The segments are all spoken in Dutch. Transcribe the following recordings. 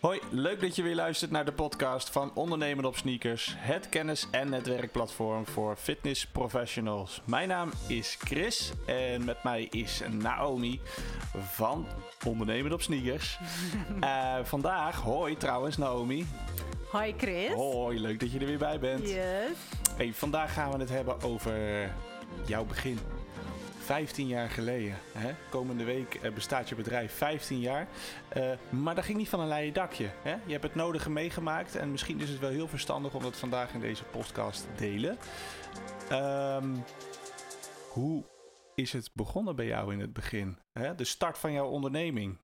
Hoi, leuk dat je weer luistert naar de podcast van Ondernemen op Sneakers, het kennis- en netwerkplatform voor fitness professionals. Mijn naam is Chris en met mij is Naomi van Ondernemen op Sneakers. Uh, vandaag, hoi trouwens Naomi. Hoi Chris. Hoi, leuk dat je er weer bij bent. Yes. Hey, vandaag gaan we het hebben over jouw begin. 15 jaar geleden. Hè? Komende week eh, bestaat je bedrijf 15 jaar. Uh, maar dat ging niet van een leien dakje. Hè? Je hebt het nodige meegemaakt. En misschien is het wel heel verstandig om dat vandaag in deze podcast te delen. Um, hoe is het begonnen bij jou in het begin? Hè? De start van jouw onderneming.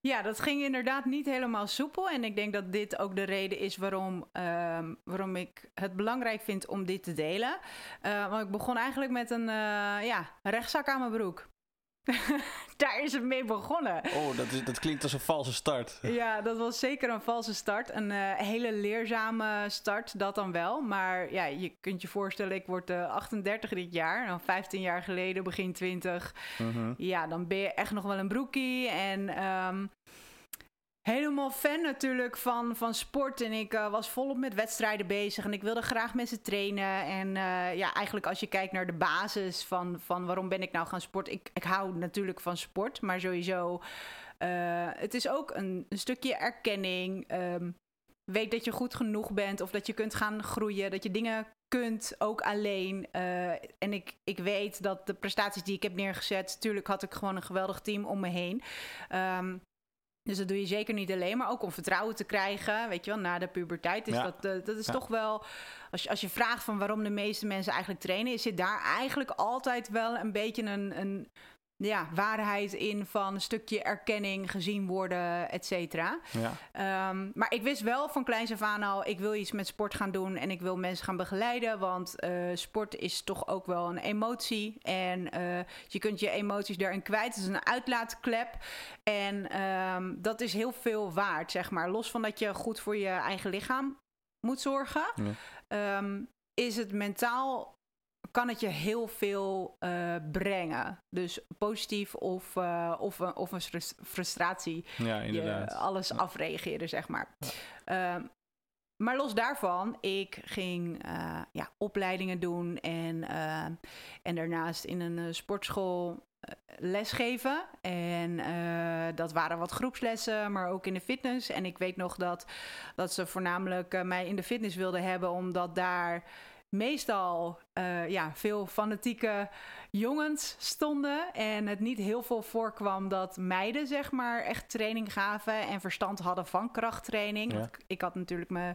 Ja, dat ging inderdaad niet helemaal soepel. En ik denk dat dit ook de reden is waarom, uh, waarom ik het belangrijk vind om dit te delen. Uh, want ik begon eigenlijk met een uh, ja, rechtszak aan mijn broek. Daar is het mee begonnen. Oh, dat, is, dat klinkt als een valse start. Ja, dat was zeker een valse start. Een uh, hele leerzame start, dat dan wel. Maar ja, je kunt je voorstellen, ik word uh, 38 dit jaar. Dan 15 jaar geleden, begin 20. Uh -huh. Ja, dan ben je echt nog wel een broekie. En um, helemaal fan natuurlijk van, van sport. En ik uh, was volop met wedstrijden bezig. En ik wilde graag met ze trainen. En uh, ja, eigenlijk als je kijkt naar de basis van, van waarom ben ik nou gaan sporten. Ik, ik hou natuurlijk van sport. Maar sowieso, uh, het is ook een, een stukje erkenning. Um, weet dat je goed genoeg bent. Of dat je kunt gaan groeien. Dat je dingen kunt, ook alleen. En ik, ik weet dat de prestaties die ik heb neergezet... Natuurlijk had ik gewoon een geweldig team om me heen. Um, dus dat doe je zeker niet alleen, maar ook om vertrouwen te krijgen. Weet je wel, na de puberteit is ja. dat, uh, dat is ja. toch wel... Als je, als je vraagt van waarom de meeste mensen eigenlijk trainen... is zit daar eigenlijk altijd wel een beetje een, een ja, waarheid in van een stukje erkenning, gezien worden, et cetera. Ja. Um, maar ik wist wel van kleins af aan al, ik wil iets met sport gaan doen en ik wil mensen gaan begeleiden, want uh, sport is toch ook wel een emotie en uh, je kunt je emoties daarin kwijt. Het is een uitlaatklep en um, dat is heel veel waard, zeg maar. Los van dat je goed voor je eigen lichaam moet zorgen, ja. um, is het mentaal kan het je heel veel uh, brengen. Dus positief of, uh, of, of een frustratie. Ja, inderdaad. Je alles ja. afreageren, zeg maar. Ja. Uh, maar los daarvan, ik ging uh, ja, opleidingen doen en, en daarnaast in een sportschool lesgeven. En uh, dat waren wat groepslessen, maar ook in de fitness. En ik weet nog dat, dat ze voornamelijk uh, mij in de fitness wilden hebben, omdat daar meestal uh, ja, veel fanatieke jongens stonden. En het niet heel veel voorkwam dat meiden, zeg maar, echt training gaven en verstand hadden van krachttraining. Ja. Ik had natuurlijk me,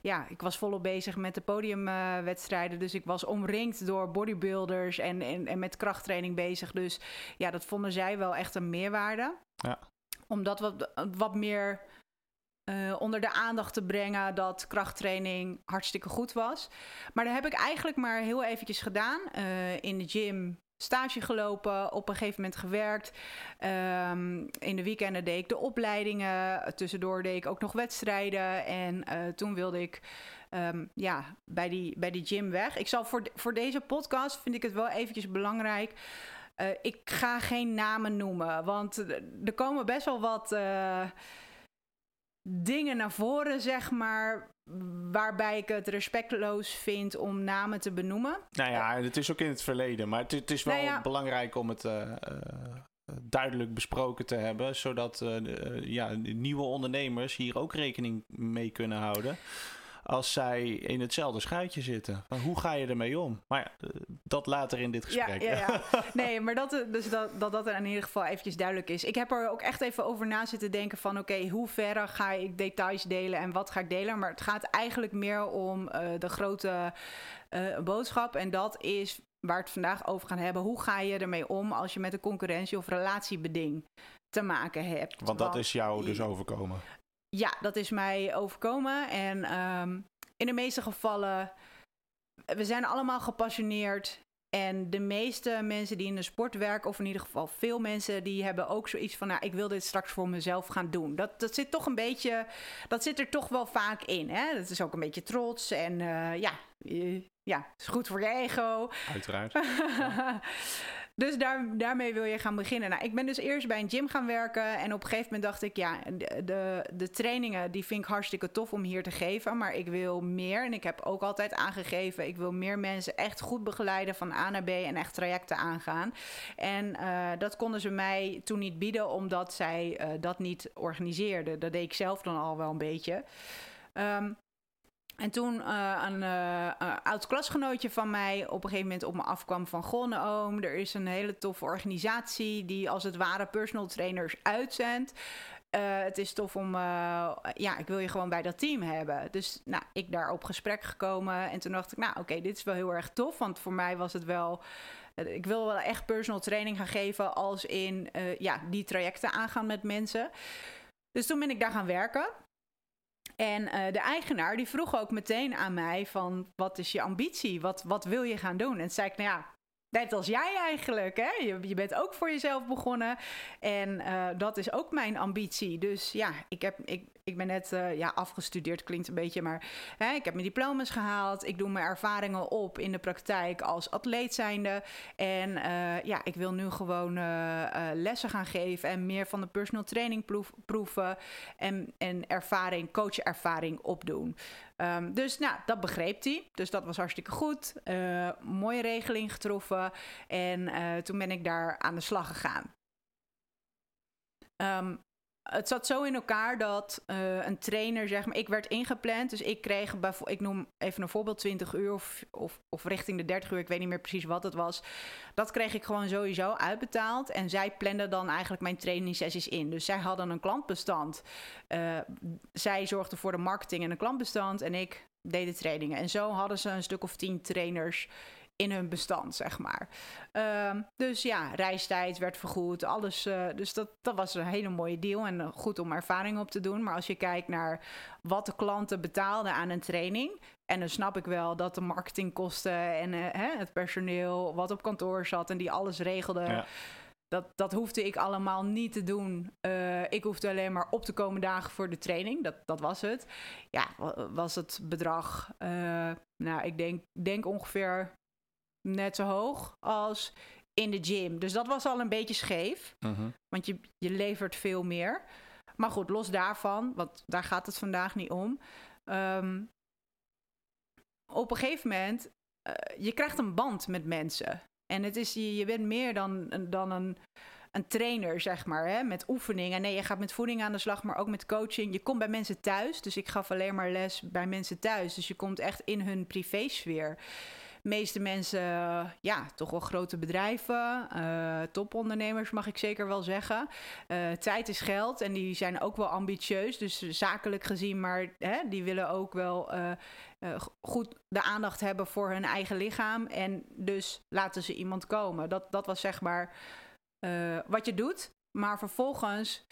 ja, ik was volop bezig met de podiumwedstrijden. Uh, dus ik was omringd door bodybuilders en, en, en met krachttraining bezig. Dus ja, dat vonden zij wel echt een meerwaarde. Ja. Om dat wat, wat meer uh, onder de aandacht te brengen dat krachttraining hartstikke goed was. Maar dat heb ik eigenlijk maar heel eventjes gedaan. Uh, in de gym stage gelopen, op een gegeven moment gewerkt. Um, in de weekenden deed ik de opleidingen. Tussendoor deed ik ook nog wedstrijden. En uh, toen wilde ik um, ja, bij, die, bij die gym weg. Ik zal voor, voor deze podcast vind ik het wel eventjes belangrijk. Ik ga geen namen noemen, want er komen best wel wat dingen naar voren, zeg maar, waarbij ik het respectloos vind om namen te benoemen. Nou ja, het is ook in het verleden, maar het, het is wel nou ja, belangrijk om het uh, uh, duidelijk besproken te hebben, zodat uh, ja, nieuwe ondernemers hier ook rekening mee kunnen houden als zij in hetzelfde schuitje zitten. Maar hoe ga je ermee om? Maar ja, dat later in dit gesprek. Ja, ja, ja. Nee, maar dat, dus dat, dat dat er in ieder geval eventjes duidelijk is. Ik heb er ook echt even over na zitten denken van... oké, okay, hoe ver ga ik details delen en wat ga ik delen? Maar het gaat eigenlijk meer om uh, de grote uh, boodschap. En dat is waar we het vandaag over gaan hebben. Hoe ga je ermee om als je met een concurrentie of relatiebeding te maken hebt? Want dat Want, is jou dus overkomen. Ja, dat is mij overkomen. En um, in de meeste gevallen, we zijn allemaal gepassioneerd. En de meeste mensen die in de sport werken, of in ieder geval veel mensen, die hebben ook zoiets van, nou, ik wil dit straks voor mezelf gaan doen. Dat, dat zit toch een beetje, dat zit er toch wel vaak in. Hè? Dat is ook een beetje trots en uh, ja, ja, is goed voor je ego. Uiteraard. ja. Dus daar, daarmee wil je gaan beginnen. Nou, ik ben dus eerst bij een gym gaan werken. En op een gegeven moment dacht ik, ja, de, de, trainingen die vind ik hartstikke tof om hier te geven. Maar ik wil meer. En ik heb ook altijd aangegeven, ik wil meer mensen echt goed begeleiden van A naar B en echt trajecten aangaan. En uh, dat konden ze mij toen niet bieden, omdat zij uh, dat niet organiseerden. Dat deed ik zelf dan al wel een beetje. Um, en toen uh, een uh, oud klasgenootje van mij op een gegeven moment op me afkwam van... Goh, oom, er is een hele toffe organisatie die als het ware personal trainers uitzendt. Uh, het is tof om, ja, ik wil je gewoon bij dat team hebben. Dus nou, ik daar op gesprek gekomen en toen dacht ik, nou oké, dit is wel heel erg tof. Want voor mij was het wel, ik wil wel echt personal training gaan geven als in, ja, die trajecten aangaan met mensen. Dus toen ben ik daar gaan werken. En uh, de eigenaar die vroeg ook meteen aan mij van wat is je ambitie? Wat, wat wil je gaan doen? En toen zei ik, nou ja, net als jij eigenlijk. Hè? Je, je bent ook voor jezelf begonnen. En uh, dat is ook mijn ambitie. Dus ja, ik, heb, ik, ik ben net uh, ja, afgestudeerd, klinkt een beetje, maar hè, ik heb mijn diploma's gehaald. Ik doe mijn ervaringen op in de praktijk als atleet zijnde. En uh, ja, ik wil nu gewoon lessen gaan geven en meer van de personal training proeven. En, en ervaring, coachervaring opdoen. Um, dus nou, dat begreep hij. Dus dat was hartstikke goed. Mooie regeling getroffen. En toen ben ik daar aan de slag gegaan. Um, het zat zo in elkaar dat uh, een trainer, zeg maar, ik werd ingepland. Dus ik kreeg, ik noem even een voorbeeld, 20 uur of, of, of richting de 30 uur, ik weet niet meer precies wat het was. Dat kreeg ik gewoon sowieso uitbetaald. En zij planden dan eigenlijk mijn training sessies in. Dus zij hadden een klantbestand. Uh, zij zorgden voor de marketing en een klantbestand. En ik deed de trainingen. En zo hadden ze een stuk of tien trainers in hun bestand, zeg maar. Um, dus ja, reistijd werd vergoed, alles. Uh, dus dat, dat was een hele mooie deal en goed om ervaring op te doen. Maar als je kijkt naar wat de klanten betaalden aan een training... en dan snap ik wel dat de marketingkosten en uh, hè, het personeel... wat op kantoor zat en die alles regelde... Ja. Dat, dat hoefde ik allemaal niet te doen. Uh, ik hoefde alleen maar op te komen dagen voor de training. Dat, dat was het. Ja, was het bedrag. Uh, nou, ik denk, denk ongeveer net zo hoog als in de gym. Dus dat was al een beetje scheef. Uh-huh. Want je, je levert veel meer. Maar goed, los daarvan, want daar gaat het vandaag niet om. Um, op een gegeven moment, uh, je krijgt een band met mensen. En het is, je, je bent meer dan, dan een, een trainer, zeg maar, hè, met oefeningen. Nee, je gaat met voeding aan de slag, maar ook met coaching. Je komt bij mensen thuis. Dus ik gaf alleen maar les bij mensen thuis. Dus je komt echt in hun privésfeer meeste mensen, ja, toch wel grote bedrijven, uh, topondernemers mag ik zeker wel zeggen. Uh, tijd is geld en die zijn ook wel ambitieus, dus zakelijk gezien, maar hè, die willen ook wel goed de aandacht hebben voor hun eigen lichaam. En dus laten ze iemand komen. Dat, dat was zeg maar wat je doet. Maar vervolgens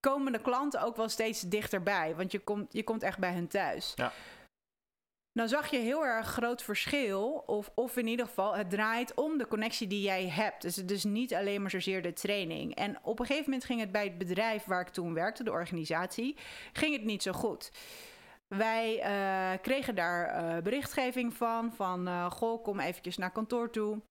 komen de klanten ook wel steeds dichterbij. Want je komt, je komt echt bij hen thuis. Ja dan zag je heel erg groot verschil. Of, of in ieder geval, het draait om de connectie die jij hebt. Dus het is niet alleen maar zozeer de training. En op een gegeven moment ging het bij het bedrijf waar ik toen werkte, de organisatie, ging het niet zo goed. Wij uh, kregen daar uh, berichtgeving van, van uh, goh, kom eventjes naar kantoor toe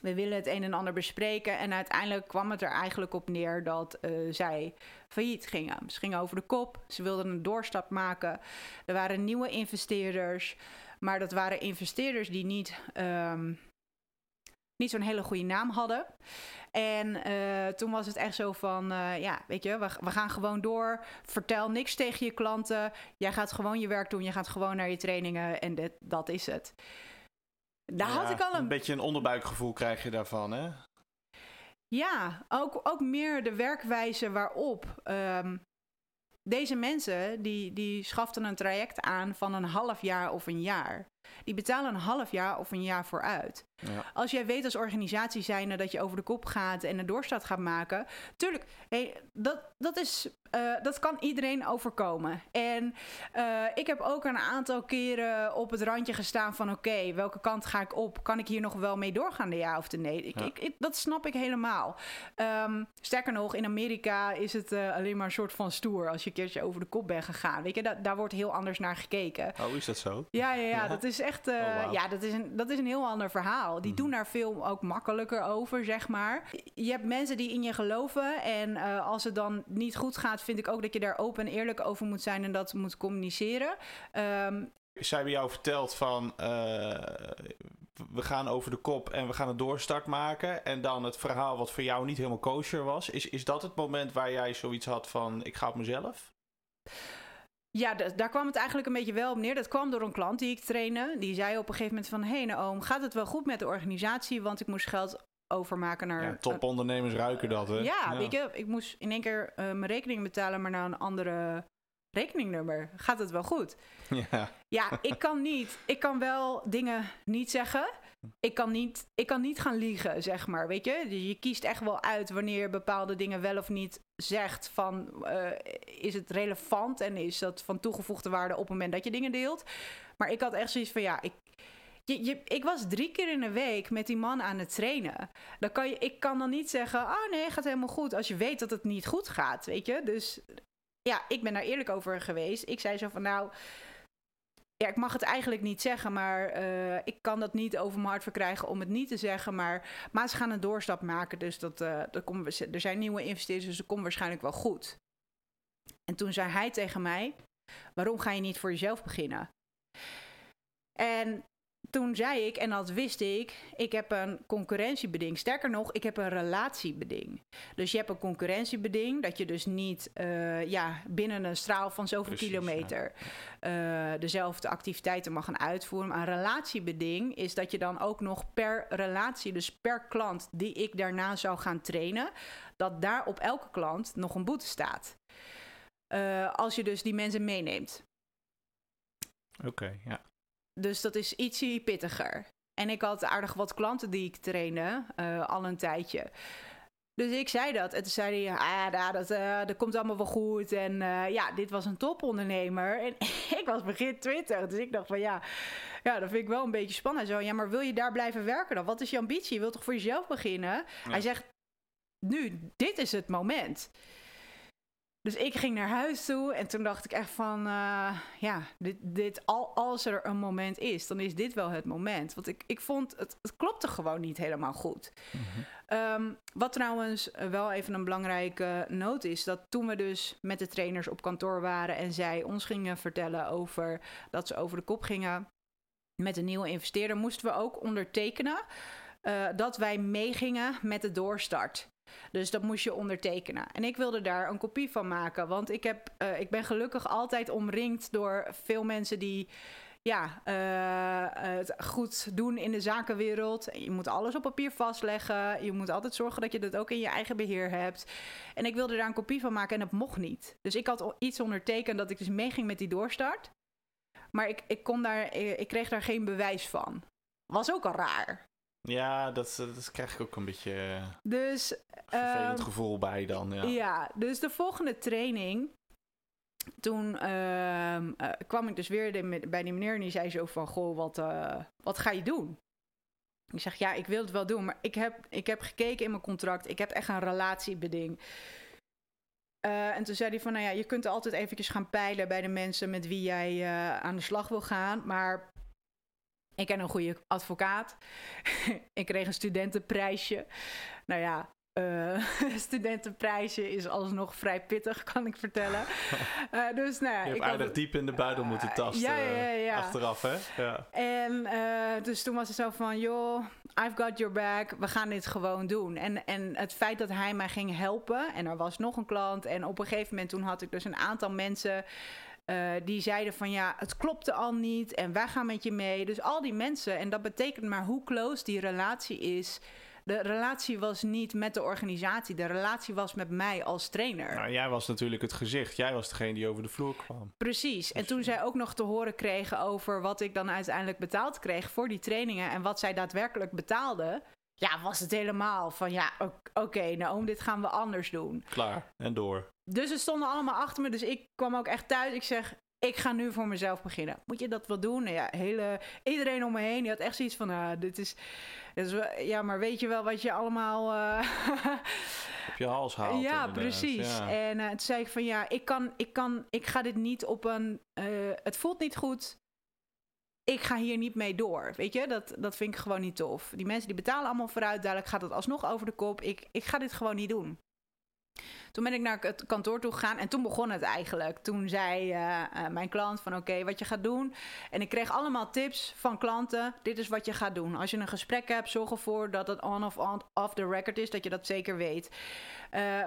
we willen het een en ander bespreken. En uiteindelijk kwam het er eigenlijk op neer dat uh, zij failliet gingen. Ze gingen over de kop. Ze wilden een doorstap maken. Er waren nieuwe investeerders. Maar dat waren investeerders die niet, um, niet zo'n hele goede naam hadden. En uh, toen was het echt zo van, uh, ja, weet je, we, gaan gewoon door. Vertel niks tegen je klanten. Jij gaat gewoon je werk doen. Je gaat gewoon naar je trainingen en dat is het. Daar ja, had ik al een... een beetje een onderbuikgevoel krijg je daarvan, hè? Ja, ook, ook meer de werkwijze waarop. Um, deze mensen die, die schaften een traject aan van een half jaar of een jaar. Die betalen een half jaar of een jaar vooruit. Ja. Als jij weet als organisatie zijnde dat je over de kop gaat en een doorstart gaat maken. Tuurlijk, hey, dat, dat, is, uh, dat kan iedereen overkomen. En uh, ik heb ook een aantal keren op het randje gestaan van oké, okay, welke kant ga ik op? Kan ik hier nog wel mee doorgaan, de ja of de nee? Ik, ja. ik, ik, dat snap ik helemaal. Um, sterker nog, in Amerika is het uh, alleen maar een soort van stoer als je een keertje over de kop bent gegaan. Weet je, da daar wordt heel anders naar gekeken. Oh, is dat zo? Ja, ja, ja, ja. dat is is echt, uh, ja, dat is, een, dat is een heel ander verhaal. Die mhm. doen daar veel ook makkelijker over, zeg maar. Je hebt mensen die in je geloven. En uh, als het dan niet goed gaat, vind ik ook dat je daar open en eerlijk over moet zijn en dat moet communiceren. Um, zij hebben jou verteld van uh, we gaan over de kop en we gaan een doorstart maken. En dan het verhaal wat voor jou niet helemaal kosher was. Is, is dat het moment waar jij zoiets had van ik ga op mezelf? Ja, daar kwam het eigenlijk een beetje wel op neer. Dat kwam door een klant die ik trainde. Die zei op een gegeven moment van... hé hey, Naoom, gaat het wel goed met de organisatie? Want ik moest geld overmaken naar... Ja, topondernemers ruiken dat, hè? Ja, Ik, ik moest in één keer uh, mijn rekening betalen... maar naar een andere rekeningnummer. Gaat het wel goed? Ja. Ja, ik kan niet. Ik kan wel dingen niet zeggen. Ik kan niet, ik kan niet gaan liegen, zeg maar. Weet je? Dus je kiest echt wel uit wanneer je bepaalde dingen wel of niet zegt. Van uh, is het relevant en is dat van toegevoegde waarde op het moment dat je dingen deelt. Maar ik had echt zoiets van ja, ik, je, je, ik was drie keer in de week met die man aan het trainen. Dan kan je, ik kan dan niet zeggen, oh nee, gaat helemaal goed. Als je weet dat het niet goed gaat, weet je. Dus ja, ik ben daar eerlijk over geweest. Ik zei zo van nou. Ja, ik mag het eigenlijk niet zeggen, maar uh, ik kan dat niet over mijn hart verkrijgen om het niet te zeggen. Maar, maar ze gaan een doorstap maken, dus dat, uh, dat komt, er zijn nieuwe investeerders, dus dat komt waarschijnlijk wel goed. En toen zei hij tegen mij, waarom ga je niet voor jezelf beginnen? En toen zei ik, en dat wist ik, ik heb een concurrentiebeding. Sterker nog, ik heb een relatiebeding. Dus je hebt een concurrentiebeding, dat je dus niet uh, ja, binnen een straal van zoveel kilometer uh, dezelfde activiteiten mag gaan uitvoeren. Maar een relatiebeding is dat je dan ook nog per relatie, dus per klant die ik daarna zou gaan trainen, dat daar op elke klant nog een boete staat. Uh, als je dus die mensen meeneemt. Oké, ja. Dus dat is ietsie pittiger. En ik had aardig wat klanten die ik trainde, uh, al een tijdje. Dus ik zei dat. En toen zei hij, ah, ja, dat, uh, dat komt allemaal wel goed. En uh, ja, dit was een topondernemer. En ik was begin 20. Dus ik dacht van ja, ja, dat vind ik wel een beetje spannend. Zo, ja, maar wil je daar blijven werken dan? Wat is je ambitie? Je wilt toch voor jezelf beginnen? Hij zegt, nu, dit is het moment. Dus ik ging naar huis toe en toen dacht ik echt van, uh, ja, dit, dit, al, als er een moment is, dan is dit wel het moment. Want ik, ik vond, het, het klopte gewoon niet helemaal goed. Mm um, wat trouwens wel even een belangrijke noot is, dat toen we dus met de trainers op kantoor waren en zij ons gingen vertellen over dat ze over de kop gingen met een nieuwe investeerder, moesten we ook ondertekenen uh, dat wij meegingen met de doorstart. Dus dat moest je ondertekenen. En ik wilde daar een kopie van maken. Want ik, heb, uh, ik ben gelukkig altijd omringd door veel mensen die ja, uh, het goed doen in de zakenwereld. Je moet alles op papier vastleggen. Je moet altijd zorgen dat je dat ook in je eigen beheer hebt. En ik wilde daar een kopie van maken en dat mocht niet. Dus ik had iets ondertekend dat ik dus meeging met die doorstart. Maar ik, ik, kon daar, ik kreeg daar geen bewijs van. Was ook al raar. Ja, dat, dat krijg ik ook een beetje eh, dus, vervelend ehm, gevoel bij dan. Ja. ja, dus de volgende training. Toen uh, uh, kwam ik dus weer bij die meneer en die zei zo van... Goh, wat, uh, wat ga je doen? Ik zeg, ja, ik wil het wel doen, maar ik heb, ik heb gekeken in mijn contract. Ik heb echt een relatiebeding. en toen zei hij van, nou ja, je kunt altijd eventjes gaan peilen bij de mensen met wie jij aan de slag wil gaan. Maar ik ken een goede advocaat. ik kreeg een studentenprijsje. Nou ja, uh, studentenprijsje is alsnog vrij pittig, kan ik vertellen. Uh, dus, nou ja, je hebt ik aardig had, diep in de buidel uh, moeten tasten ja, ja, ja, achteraf, hè? Ja. En dus toen was het zo van, joh, I've got your back, we gaan dit gewoon doen. En, en het feit dat hij mij ging helpen, en er was nog een klant... en op een gegeven moment toen had ik dus een aantal mensen... Uh, die zeiden van ja, het klopte al niet en wij gaan met je mee. Dus al die mensen, en dat betekent maar hoe close die relatie is. De relatie was niet met de organisatie, de relatie was met mij als trainer. Nou, jij was natuurlijk het gezicht, jij was degene die over de vloer kwam. Precies, en toen zij ook nog te horen kregen over wat ik dan uiteindelijk betaald kreeg voor die trainingen en wat zij daadwerkelijk betaalde, ja, was het helemaal van ja, oké, okay, nou om dit gaan we anders doen. Klaar en door. Dus ze stonden allemaal achter me, dus ik kwam ook echt thuis. Ik zeg, ik ga nu voor mezelf beginnen. Moet je dat wel doen? Nou ja, hele, iedereen om me heen die had echt zoiets van, ah, dit is, dit is, ja, maar weet je wel wat je allemaal uh, op je hals haalt. Ja, precies. En uh, toen zei ik van, ja, ik kan, ik kan, ik ga dit niet op een, uh, het voelt niet goed ik ga hier niet mee door. Weet je, dat, dat vind ik gewoon niet tof. Die mensen die betalen allemaal vooruit. Dadelijk gaat het alsnog over de kop. Ik, ik ga dit gewoon niet doen. Toen ben ik naar het kantoor toe gegaan en toen begon het eigenlijk. Toen zei uh, uh, mijn klant van oké, wat je gaat doen. En ik kreeg allemaal tips van klanten. Dit is wat je gaat doen. Als je een gesprek hebt, zorg ervoor dat het on of on, off the record is. Dat je dat zeker weet. Uh,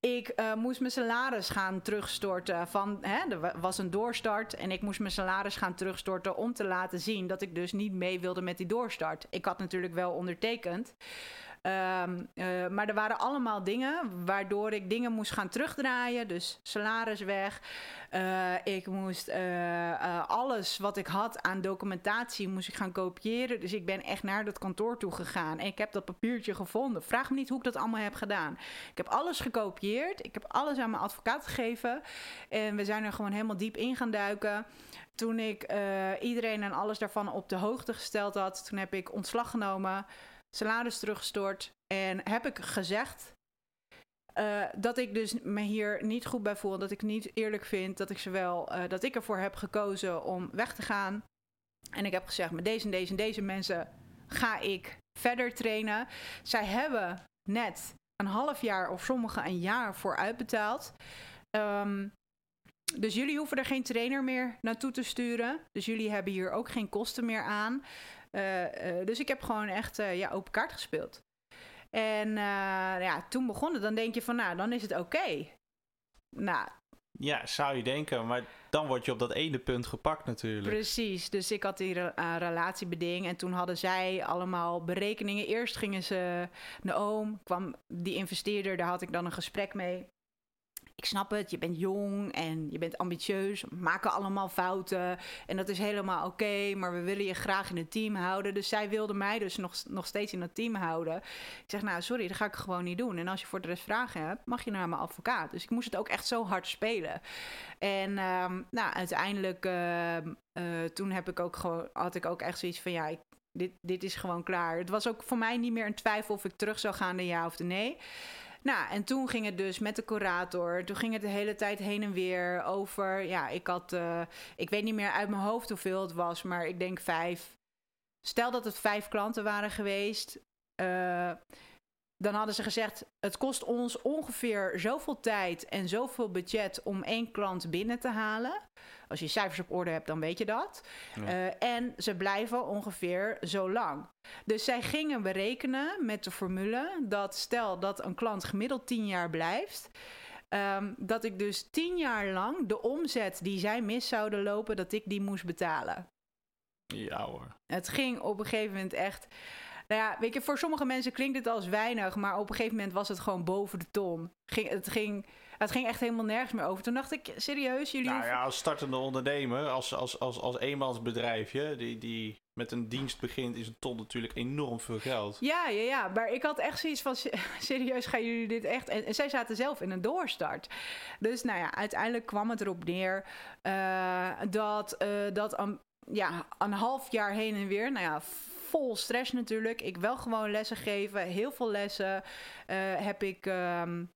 ik moest mijn salaris gaan terugstorten. Van, hè, er was een doorstart en ik moest mijn salaris gaan terugstorten om te laten zien dat ik dus niet mee wilde met die doorstart. Ik had natuurlijk wel ondertekend. Um, uh, maar er waren allemaal dingen waardoor ik dingen moest gaan terugdraaien. Dus salaris weg. Uh, ik moest uh, alles wat ik had aan documentatie moest ik gaan kopiëren. Dus ik ben echt naar dat kantoor toe gegaan. En ik heb dat papiertje gevonden. Vraag me niet hoe ik dat allemaal heb gedaan. Ik heb alles gekopieerd. Ik heb alles aan mijn advocaat gegeven. En we zijn er gewoon helemaal diep in gaan duiken. Toen ik iedereen en alles daarvan op de hoogte gesteld had, toen heb ik ontslag genomen salaris teruggestort. En heb ik gezegd uh, dat ik dus me hier niet goed bij voel. Dat ik niet eerlijk vind dat ik ze wel, uh, dat ik ervoor heb gekozen om weg te gaan. En ik heb gezegd, met deze en deze en deze mensen ga ik verder trainen. Zij hebben net een half jaar of sommigen een jaar voor uitbetaald. Um, dus jullie hoeven er geen trainer meer naartoe te sturen. Dus jullie hebben hier ook geen kosten meer aan. Uh, uh, dus ik heb gewoon echt uh, ja, open kaart gespeeld. En ja, toen begonnen, dan denk je van, nou, dan is het oké. Okay. Nou. Ja, zou je denken, maar dan word je op dat ene punt gepakt natuurlijk. Precies, dus ik had die re relatiebeding en toen hadden zij allemaal berekeningen. Eerst gingen ze naar oom, kwam die investeerder, daar had ik dan een gesprek mee ik snap het, je bent jong en je bent ambitieus, maken allemaal fouten en dat is helemaal oké, maar we willen je graag in het team houden. Dus zij wilde mij dus nog, nog steeds in het team houden. Ik zeg, nou sorry, dat ga ik gewoon niet doen. En als je voor de rest vragen hebt, mag je naar mijn advocaat. Dus ik moest het ook echt zo hard spelen. En um, nou, uiteindelijk, uh, uh, toen heb ik ook gewoon, had ik ook echt zoiets van, ja, dit, dit is gewoon klaar. Het was ook voor mij niet meer een twijfel of ik terug zou gaan de ja of de nee. Nou, en toen ging het dus met de curator. Toen ging het de hele tijd heen en weer over. Ja, ik had. Uh, ik weet niet meer uit mijn hoofd hoeveel het was, maar ik denk vijf. Stel dat het vijf klanten waren geweest. Uh, dan hadden ze gezegd: het kost ons ongeveer zoveel tijd en zoveel budget om één klant binnen te halen. Als je cijfers op orde hebt, dan weet je dat. Ja. Uh, en ze blijven ongeveer zo lang. Dus zij gingen berekenen met de formule dat stel dat een klant gemiddeld 10 jaar blijft. Um, dat ik dus 10 jaar lang de omzet die zij mis zouden lopen, dat ik die moest betalen. Ja hoor. Het ging op een gegeven moment echt. Nou ja, weet je, voor sommige mensen klinkt het als weinig, maar op een gegeven moment was het gewoon boven de ton. Ging, het, ging, het ging echt helemaal nergens meer over. Toen dacht ik, serieus, jullie. Nou ja, als startende ondernemer, als, als, als, als eenmansbedrijfje, die, die met een dienst begint, is een ton natuurlijk enorm veel geld. Ja, ja, ja. Maar ik had echt zoiets van, serieus, gaan jullie dit echt? En, en zij zaten zelf in een doorstart. Dus nou ja, uiteindelijk kwam het erop neer uh, dat, uh, dat een, ja, een half jaar heen en weer, nou ja, vol stress natuurlijk. Ik wel gewoon lessen geven, heel veel lessen uh, heb ik. Um,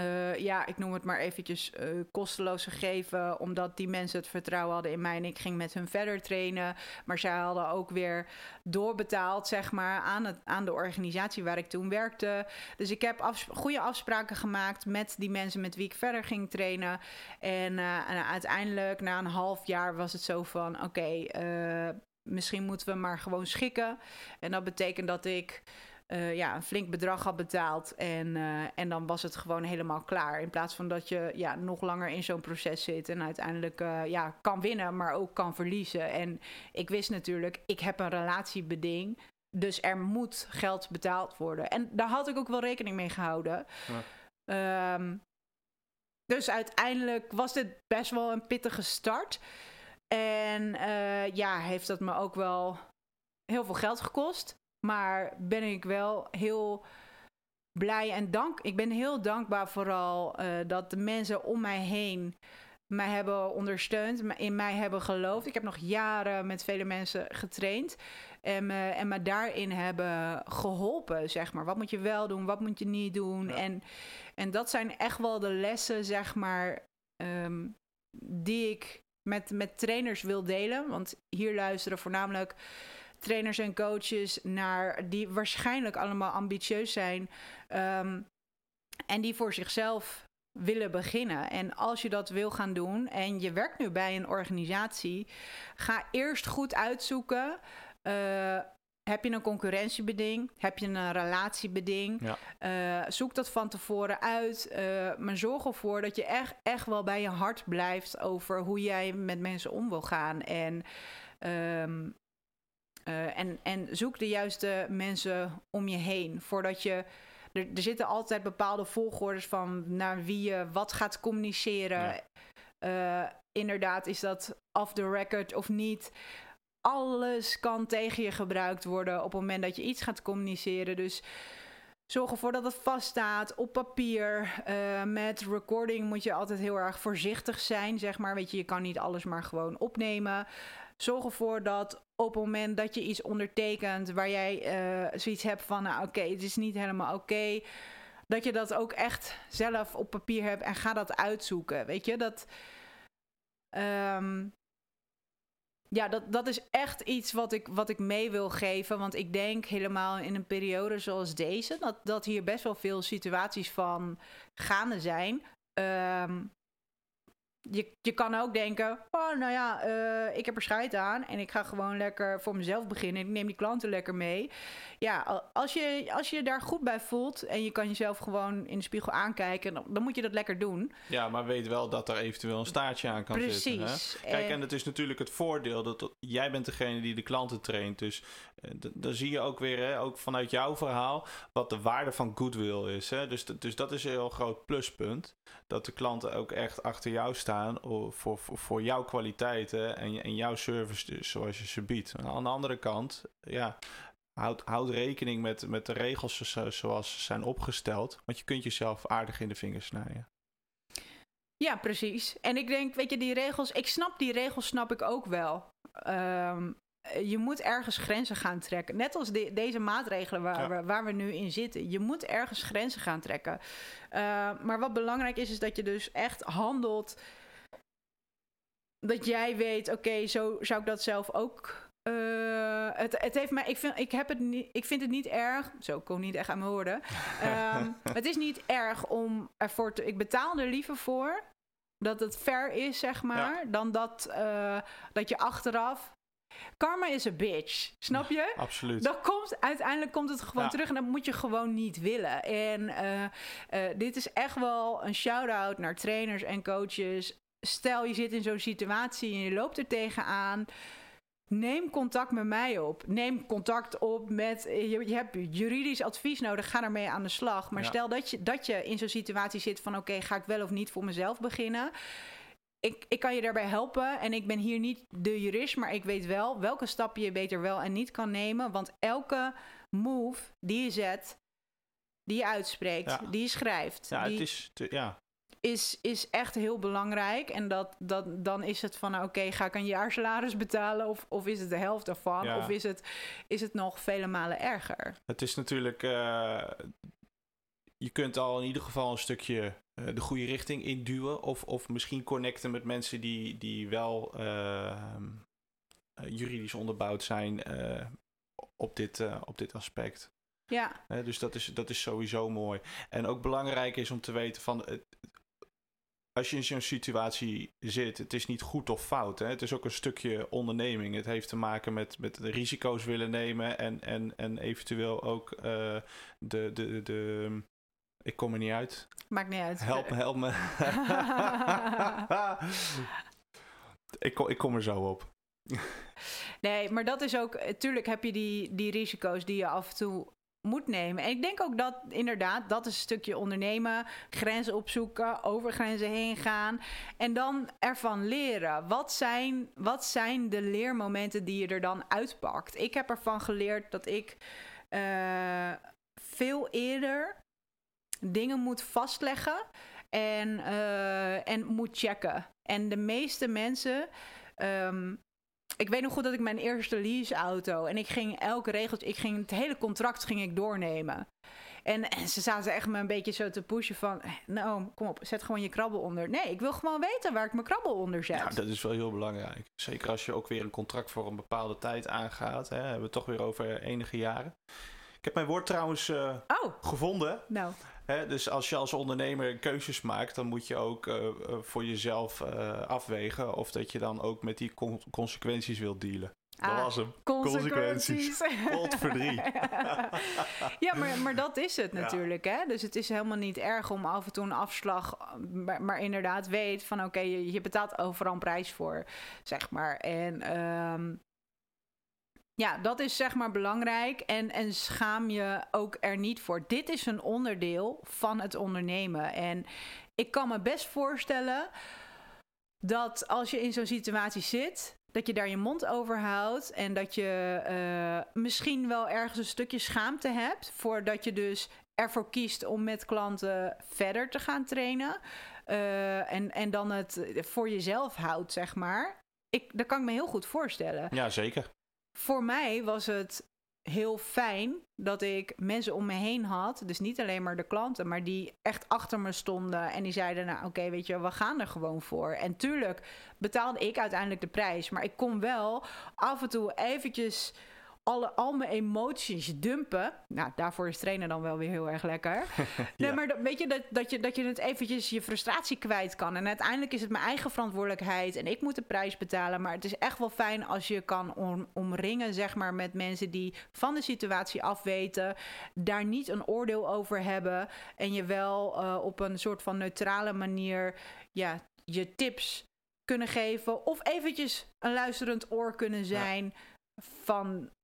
uh, ja, ik noem het maar eventjes uh, kosteloos gegeven, omdat die mensen het vertrouwen hadden in mij en ik ging met hun verder trainen. Maar zij hadden ook weer doorbetaald, zeg maar, aan, het, aan de organisatie waar ik toen werkte. Dus ik heb goede afspraken gemaakt met die mensen met wie ik verder ging trainen. En, en uiteindelijk, na een half jaar, was het zo van: oké, misschien moeten we maar gewoon schikken. En dat betekent dat ik. Uh, ja, een flink bedrag had betaald. En, uh, en dan was het gewoon helemaal klaar. In plaats van dat je ja, nog langer in zo'n proces zit en uiteindelijk uh, ja, kan winnen, maar ook kan verliezen. En ik wist natuurlijk, ik heb een relatiebeding. Dus er moet geld betaald worden. En daar had ik ook wel rekening mee gehouden. Ja. Um, dus uiteindelijk was dit best wel een pittige start. En ja, heeft dat me ook wel heel veel geld gekost. Maar ben ik wel heel blij en dank. Ik ben heel dankbaar vooral uh, dat de mensen om mij heen mij hebben ondersteund, in mij hebben geloofd. Ik heb nog jaren met vele mensen getraind en me, en me daarin hebben geholpen, zeg maar. Wat moet je wel doen, wat moet je niet doen? Ja. En, en dat zijn echt wel de lessen, zeg maar, um, die ik met, met trainers wil delen. Want hier luisteren voornamelijk trainers en coaches naar die waarschijnlijk allemaal ambitieus zijn. Ehm, en die voor zichzelf willen beginnen. En als je dat wil gaan doen en je werkt nu bij een organisatie, ga eerst goed uitzoeken. Uh, heb je een concurrentiebeding? Heb je een relatiebeding? Ja. Uh, zoek dat van tevoren uit. Uh, maar zorg ervoor dat je echt, echt wel bij je hart blijft over hoe jij met mensen om wil gaan. En, um, uh, en, en zoek de juiste mensen om je heen. Voordat je. Er, er zitten altijd bepaalde volgordes van naar wie je wat gaat communiceren. Ja. inderdaad, is dat off the record of niet? alles kan tegen je gebruikt worden op het moment dat je iets gaat communiceren. Dus zorg ervoor dat het vaststaat op papier. Uh, met recording moet je altijd heel erg voorzichtig zijn, zeg maar. Weet je, je kan niet alles maar gewoon opnemen. Zorg ervoor dat op het moment dat je iets ondertekent waar jij uh, zoiets hebt van, nou oké, het is niet helemaal oké. dat je dat ook echt zelf op papier hebt en ga dat uitzoeken. Weet je, dat. Um, ja, dat, dat is echt iets wat ik, wat ik mee wil geven. Want ik denk helemaal in een periode zoals deze, dat, dat hier best wel veel situaties van gaande zijn. Um, je, je kan ook denken, oh nou ja, uh, ik heb er scheid aan en ik ga gewoon lekker voor mezelf beginnen. Ik neem die klanten lekker mee. Ja, als je, als je daar goed bij voelt en je kan jezelf gewoon in de spiegel aankijken, dan, dan moet je dat lekker doen. Ja, maar weet wel dat er eventueel een staartje aan kan Precies. zitten. Precies. Kijk, en het is natuurlijk het voordeel dat, jij bent degene die de klanten traint. Dus dan zie je ook weer, hè, ook vanuit jouw verhaal, wat de waarde van goodwill is. Hè? Dus, dus dat is een heel groot pluspunt. Dat de klanten ook echt achter jou staan voor, voor, voor jouw kwaliteiten en, en jouw service dus, zoals je ze biedt. Aan de andere kant, ja, houd, houd rekening met, met de regels zoals ze zijn opgesteld. Want je kunt jezelf aardig in de vingers snijden. Ja, precies. En ik denk, weet je, die regels, ik snap die regels, snap ik ook wel. Um, je moet ergens grenzen gaan trekken. Net als deze maatregelen waar, we, waar we nu in zitten. Je moet ergens grenzen gaan trekken. Uh, maar wat belangrijk is, is dat je dus echt handelt dat jij weet, oké, zo zou ik dat zelf ook. Uh, het, het heeft mij, ik vind, ik, heb het niet, ik vind het niet erg. Zo, kom niet echt aan mijn woorden. Um, het is niet erg om ervoor te. Ik betaal er liever voor dat het fair is, zeg maar. Dan dat, uh, dat je achteraf. Karma is een bitch, snap je? Absoluut. Dat komt, uiteindelijk komt het gewoon ja. terug en dat moet je gewoon niet willen. En uh, dit is echt wel een shout-out naar trainers en coaches stel je zit in zo'n situatie en je loopt er tegenaan. Neem contact met mij op. Neem contact op met. Je, je hebt juridisch advies nodig. Ga ermee aan de slag. Maar stel dat je, dat je in zo'n situatie zit van: oké, ga ik wel of niet voor mezelf beginnen? Ik, ik kan je daarbij helpen. En ik ben hier niet de jurist, maar ik weet wel welke stappen je beter wel en niet kan nemen. Want elke move die je zet, die je uitspreekt, die je schrijft. Ja, die... het is. Te, ja, is, is echt heel belangrijk. En dat, dat, dan is het van, nou, oké, ga ik een jaarsalaris betalen? Of, of is het de helft daarvan? Ja. Of is het, is het nog vele malen erger? Het is natuurlijk... Uh, je kunt al in ieder geval een stukje uh, de goede richting induwen. Of, of misschien connecten met mensen die, die wel uh, juridisch onderbouwd zijn op, dit, op dit aspect. Ja. dus dat is, dat is sowieso mooi. En ook belangrijk is om te weten van als je in zo'n situatie zit, het is niet goed of fout. Hè? Het is ook een stukje onderneming. Het heeft te maken met, met de risico's willen nemen en, en, en eventueel ook uh, de, de, de. Ik kom er niet uit. Maakt niet uit. Help me, help me. ik, kom, ik kom er zo op. nee, maar dat is ook. Tuurlijk heb je die, die risico's die je af en toe moet nemen. En ik denk ook dat inderdaad, dat is een stukje ondernemen, grenzen opzoeken, over grenzen heen gaan en dan ervan leren. Wat zijn, wat zijn de leermomenten die je er dan uitpakt? Ik heb ervan geleerd dat ik uh, veel eerder dingen moet vastleggen en, uh, en moet checken. En de meeste mensen um, ik weet nog goed dat ik mijn eerste leaseauto en ik ging elke regel, ik ging het hele contract ging ik doornemen. En, en ze zaten echt me een beetje zo te pushen van... Nou, kom op, zet gewoon je krabbel onder. Nee, ik wil gewoon weten waar ik mijn krabbel onder zet. Ja, dat is wel heel belangrijk. Zeker als je ook weer een contract voor een bepaalde tijd aangaat. Hè, hebben we het toch weer over enige jaren. Ik heb mijn woord trouwens uh, oh. gevonden. Nou. Hè, dus als je als ondernemer keuzes maakt, dan moet je ook uh, voor jezelf uh, afwegen of dat je dan ook met die con consequenties wilt dealen. Dat ah, was hem. Consequenties. Potverdrie. ja, maar, maar dat is het natuurlijk. Hè? Dus het is helemaal niet erg om af en toe een afslag... maar, maar inderdaad weet van oké, okay, je, je, betaalt overal een prijs voor, zeg maar. En um, ja, dat is zeg maar belangrijk. En, en schaam je ook er niet voor. Dit is een onderdeel van het ondernemen. En ik kan me best voorstellen dat als je in zo'n situatie zit, dat je daar je mond over houdt. En dat je uh, misschien wel ergens een stukje schaamte hebt. Voordat je dus ervoor kiest om met klanten verder te gaan trainen. Uh, en, en dan het voor jezelf houdt, zeg maar. Ik, dat kan ik me heel goed voorstellen. Ja, zeker voor mij was het heel fijn dat ik mensen om me heen had. Dus niet alleen maar de klanten, maar die echt achter me stonden. En die zeiden, nou oké, weet je, we gaan er gewoon voor. En tuurlijk betaalde ik uiteindelijk de prijs. Maar ik kon wel af en toe eventjes alle, al mijn emoties dumpen. Nou, daarvoor is trainen dan wel weer heel erg lekker. Nee, maar dat, weet je, dat, dat je, dat je het eventjes je frustratie kwijt kan. En uiteindelijk is het mijn eigen verantwoordelijkheid en ik moet de prijs betalen. Maar het is echt wel fijn als je kan om, omringen, zeg maar, met mensen die van de situatie afweten. Daar niet een oordeel over hebben. En je wel uh, op een soort van neutrale manier ja, je tips kunnen geven. Of eventjes een luisterend oor kunnen zijn. van eh,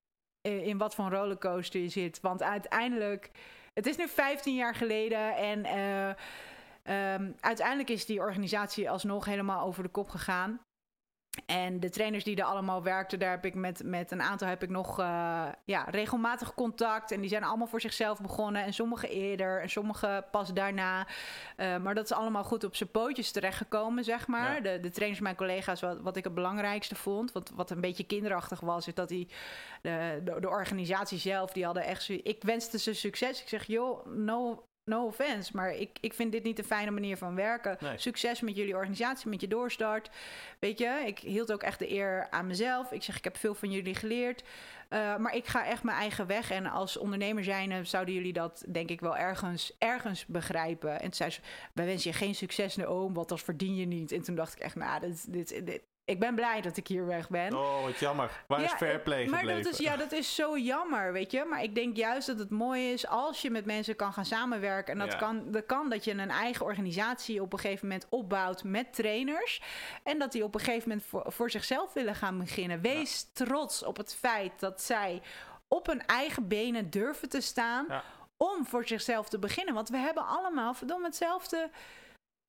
in wat voor rollercoaster je zit. Want uiteindelijk, het is nu 15 jaar geleden en uh, um, uiteindelijk is die organisatie alsnog helemaal over de kop gegaan. En de trainers die er allemaal werkten, daar heb ik met, met een aantal heb ik nog uh, ja, regelmatig contact. En die zijn allemaal voor zichzelf begonnen. En sommige eerder en sommige pas daarna. Uh, maar dat is allemaal goed op zijn pootjes terechtgekomen, zeg maar. De, de trainers, mijn collega's, wat, wat ik het belangrijkste vond. Wat, wat een beetje kinderachtig was, is dat die, de, de, de organisatie zelf, die hadden echt... Ik wenste ze succes. Ik zeg, joh, no, no offense, maar ik, ik vind dit niet een fijne manier van werken. Succes met jullie organisatie, met je doorstart. Weet je, ik hield ook echt de eer aan mezelf. Ik zeg, ik heb veel van jullie geleerd. Uh, maar ik ga echt mijn eigen weg. En als ondernemer zijn zouden jullie dat denk ik wel ergens, ergens begrijpen. En toen zei ze, wij wensen je geen succes oom, want dat verdien je niet. En toen dacht ik echt, nou, dit, dit, dit, ik ben blij dat ik hier weg ben. Oh, wat jammer. Waar is Fairplay maar dat is, ja, dat is zo jammer, weet je. Maar ik denk juist dat het mooi is als je met mensen kan gaan samenwerken. En dat, kan, dat kan dat je een eigen organisatie op een gegeven moment opbouwt met trainers. En dat die op een gegeven moment voor, voor zichzelf willen gaan beginnen. Wees trots op het feit dat zij op hun eigen benen durven te staan... om voor zichzelf te beginnen. Want we hebben allemaal verdomme hetzelfde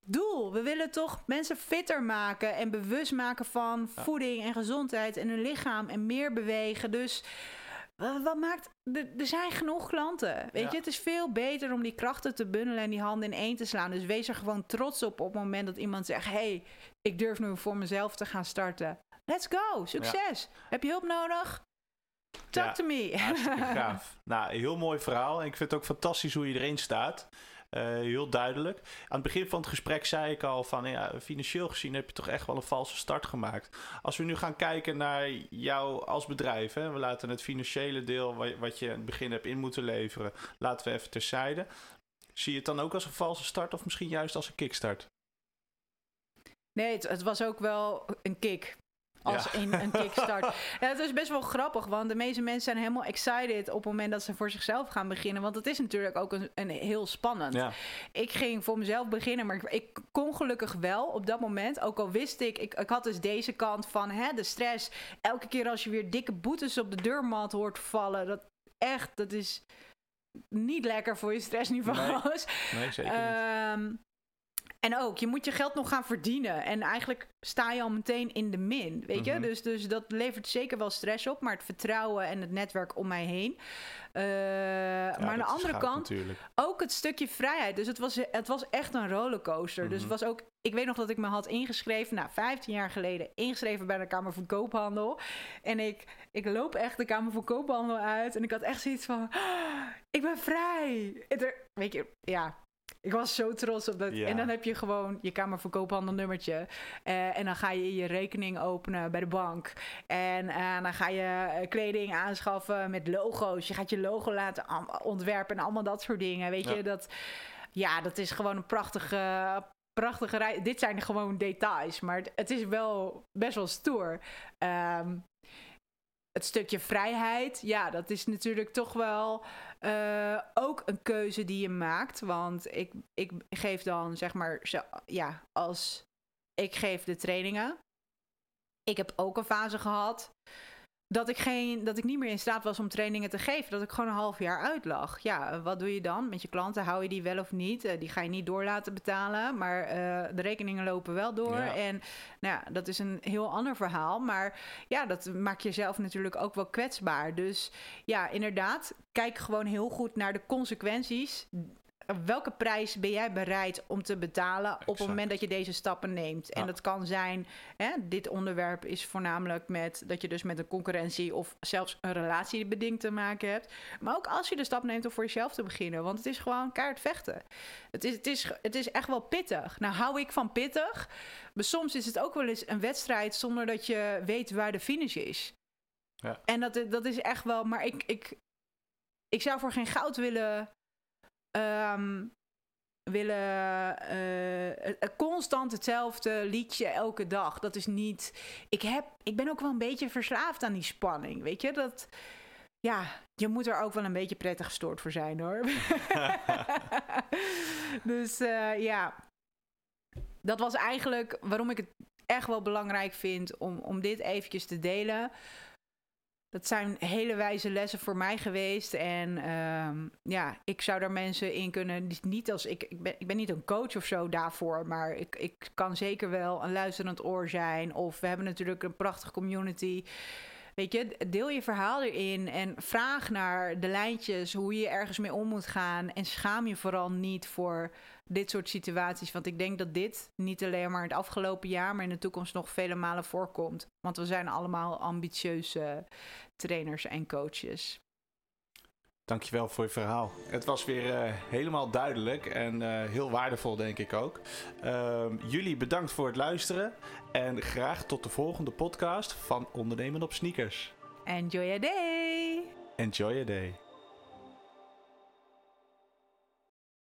doel. We willen toch mensen fitter maken en bewust maken van voeding en gezondheid en hun lichaam en meer bewegen. Dus wat maakt. Er zijn genoeg klanten. Weet je, het is veel beter om die krachten te bundelen en die handen in één te slaan. Dus wees er gewoon trots op op het moment dat iemand zegt: hey, ik durf nu voor mezelf te gaan starten. Let's go, succes. Heb je hulp nodig? Talk to me. Gaaf. nou, heel mooi verhaal. En ik vind het ook fantastisch hoe je erin staat. Uh, heel duidelijk. Aan het begin van het gesprek zei ik al van ja, financieel gezien heb je toch echt wel een valse start gemaakt. Als we nu gaan kijken naar jou als bedrijf, hè, we laten het financiële deel wat je aan het begin hebt in moeten leveren, laten we even terzijde. Zie je het dan ook als een valse start of misschien juist als een kickstart? Nee, het was ook wel een kick als in een kickstart. ja, het is best wel grappig, want de meeste mensen zijn helemaal excited op het moment dat ze voor zichzelf gaan beginnen. Want het is natuurlijk ook een, een heel spannend. Ja. Ik ging voor mezelf beginnen, maar ik, ik, kon gelukkig wel op dat moment. Ook al wist ik, ik, ik had dus deze kant van hè, de stress. Elke keer als je weer dikke boetes op de deurmat hoort vallen, dat echt, dat is niet lekker voor je stressniveaus. Nee, nee zeker niet. Um, En ook, je moet je geld nog gaan verdienen. En eigenlijk sta je al meteen in de min, weet je? Mhm. dus, dus dat levert zeker wel stress op. Maar het vertrouwen en het netwerk om mij heen. Uh, maar aan de andere kant ook het stukje vrijheid. Dus het was, het was echt een rollercoaster. Dus het mhm. was ook... Ik weet nog dat ik me had ingeschreven, nou, 15 jaar geleden, ingeschreven bij de Kamer van Koophandel. En ik, ik loop echt de Kamer van Koophandel uit. En ik had echt zoiets van, ah, ik ben vrij. Er, weet je, ja, ik was zo trots op dat. En dan heb je gewoon je kamerverkoophandelnummertje. Uh, en dan ga je je rekening openen bij de bank. En uh, dan ga je eh, kleding aanschaffen met logo's. Je gaat je logo laten ontwerpen en allemaal dat soort dingen. Weet je, dat, ja, dat is gewoon een prachtige, prachtige rij. Dit zijn gewoon details, maar het, het is wel best wel stoer. Um, het stukje vrijheid, ja, dat is natuurlijk toch wel uh, ook een keuze die je maakt. Want ik, ik geef dan, zeg maar, zo, ja, als ik geef de trainingen. Ik heb ook een fase gehad dat ik, geen, dat ik niet meer in staat was om trainingen te geven. Dat ik gewoon een half jaar uitlag. Ja, wat doe je dan met je klanten? Hou je die wel of niet? Uh, die ga je niet door laten betalen. Maar uh, de rekeningen lopen wel door. En nou ja, dat is een heel ander verhaal. Maar ja, dat maakt jezelf natuurlijk ook wel kwetsbaar. Dus ja, inderdaad, kijk gewoon heel goed naar de consequenties welke prijs ben jij bereid om te betalen op het moment dat je deze stappen neemt? En dat kan zijn, hè, dit onderwerp is voornamelijk met dat je dus met een concurrentie of zelfs een relatiebeding te maken hebt. Maar ook als je de stap neemt om voor jezelf te beginnen, want het is gewoon kaart vechten. Het is, het is, het is echt wel pittig. Nou hou ik van pittig, maar soms is het ook wel eens een wedstrijd zonder dat je weet waar de finish is. Ja. En dat, dat is echt wel, maar ik, ik, ik zou voor geen goud willen um, willen uh, constant hetzelfde liedje elke dag. Dat is niet. Ik, heb, ik ben ook wel een beetje verslaafd aan die spanning. Weet je dat. Ja, je moet er ook wel een beetje prettig gestoord voor zijn hoor. dus uh, ja, dat was eigenlijk waarom ik het echt wel belangrijk vind om, om dit eventjes te delen dat zijn hele wijze lessen voor mij geweest. En ehm, ja, ik zou daar mensen in kunnen. Niet als ik, ik, ben, ik ben niet een coach of zo daarvoor. Maar ik, ik kan zeker wel een luisterend oor zijn. Of we hebben natuurlijk een prachtige community. Weet je, deel je verhaal erin en vraag naar de lijntjes, hoe je ergens mee om moet gaan. En schaam je vooral niet voor dit soort situaties. Want ik denk dat dit niet alleen maar het afgelopen jaar, maar in de toekomst nog vele malen voorkomt. Want we zijn allemaal ambitieuze trainers en coaches. Dankjewel voor je verhaal. Het was weer uh, helemaal duidelijk en uh, heel waardevol, denk ik ook. Uh, jullie bedankt voor het luisteren en graag tot de volgende podcast van Ondernemen op Sneakers. Enjoy your day! Enjoy your day.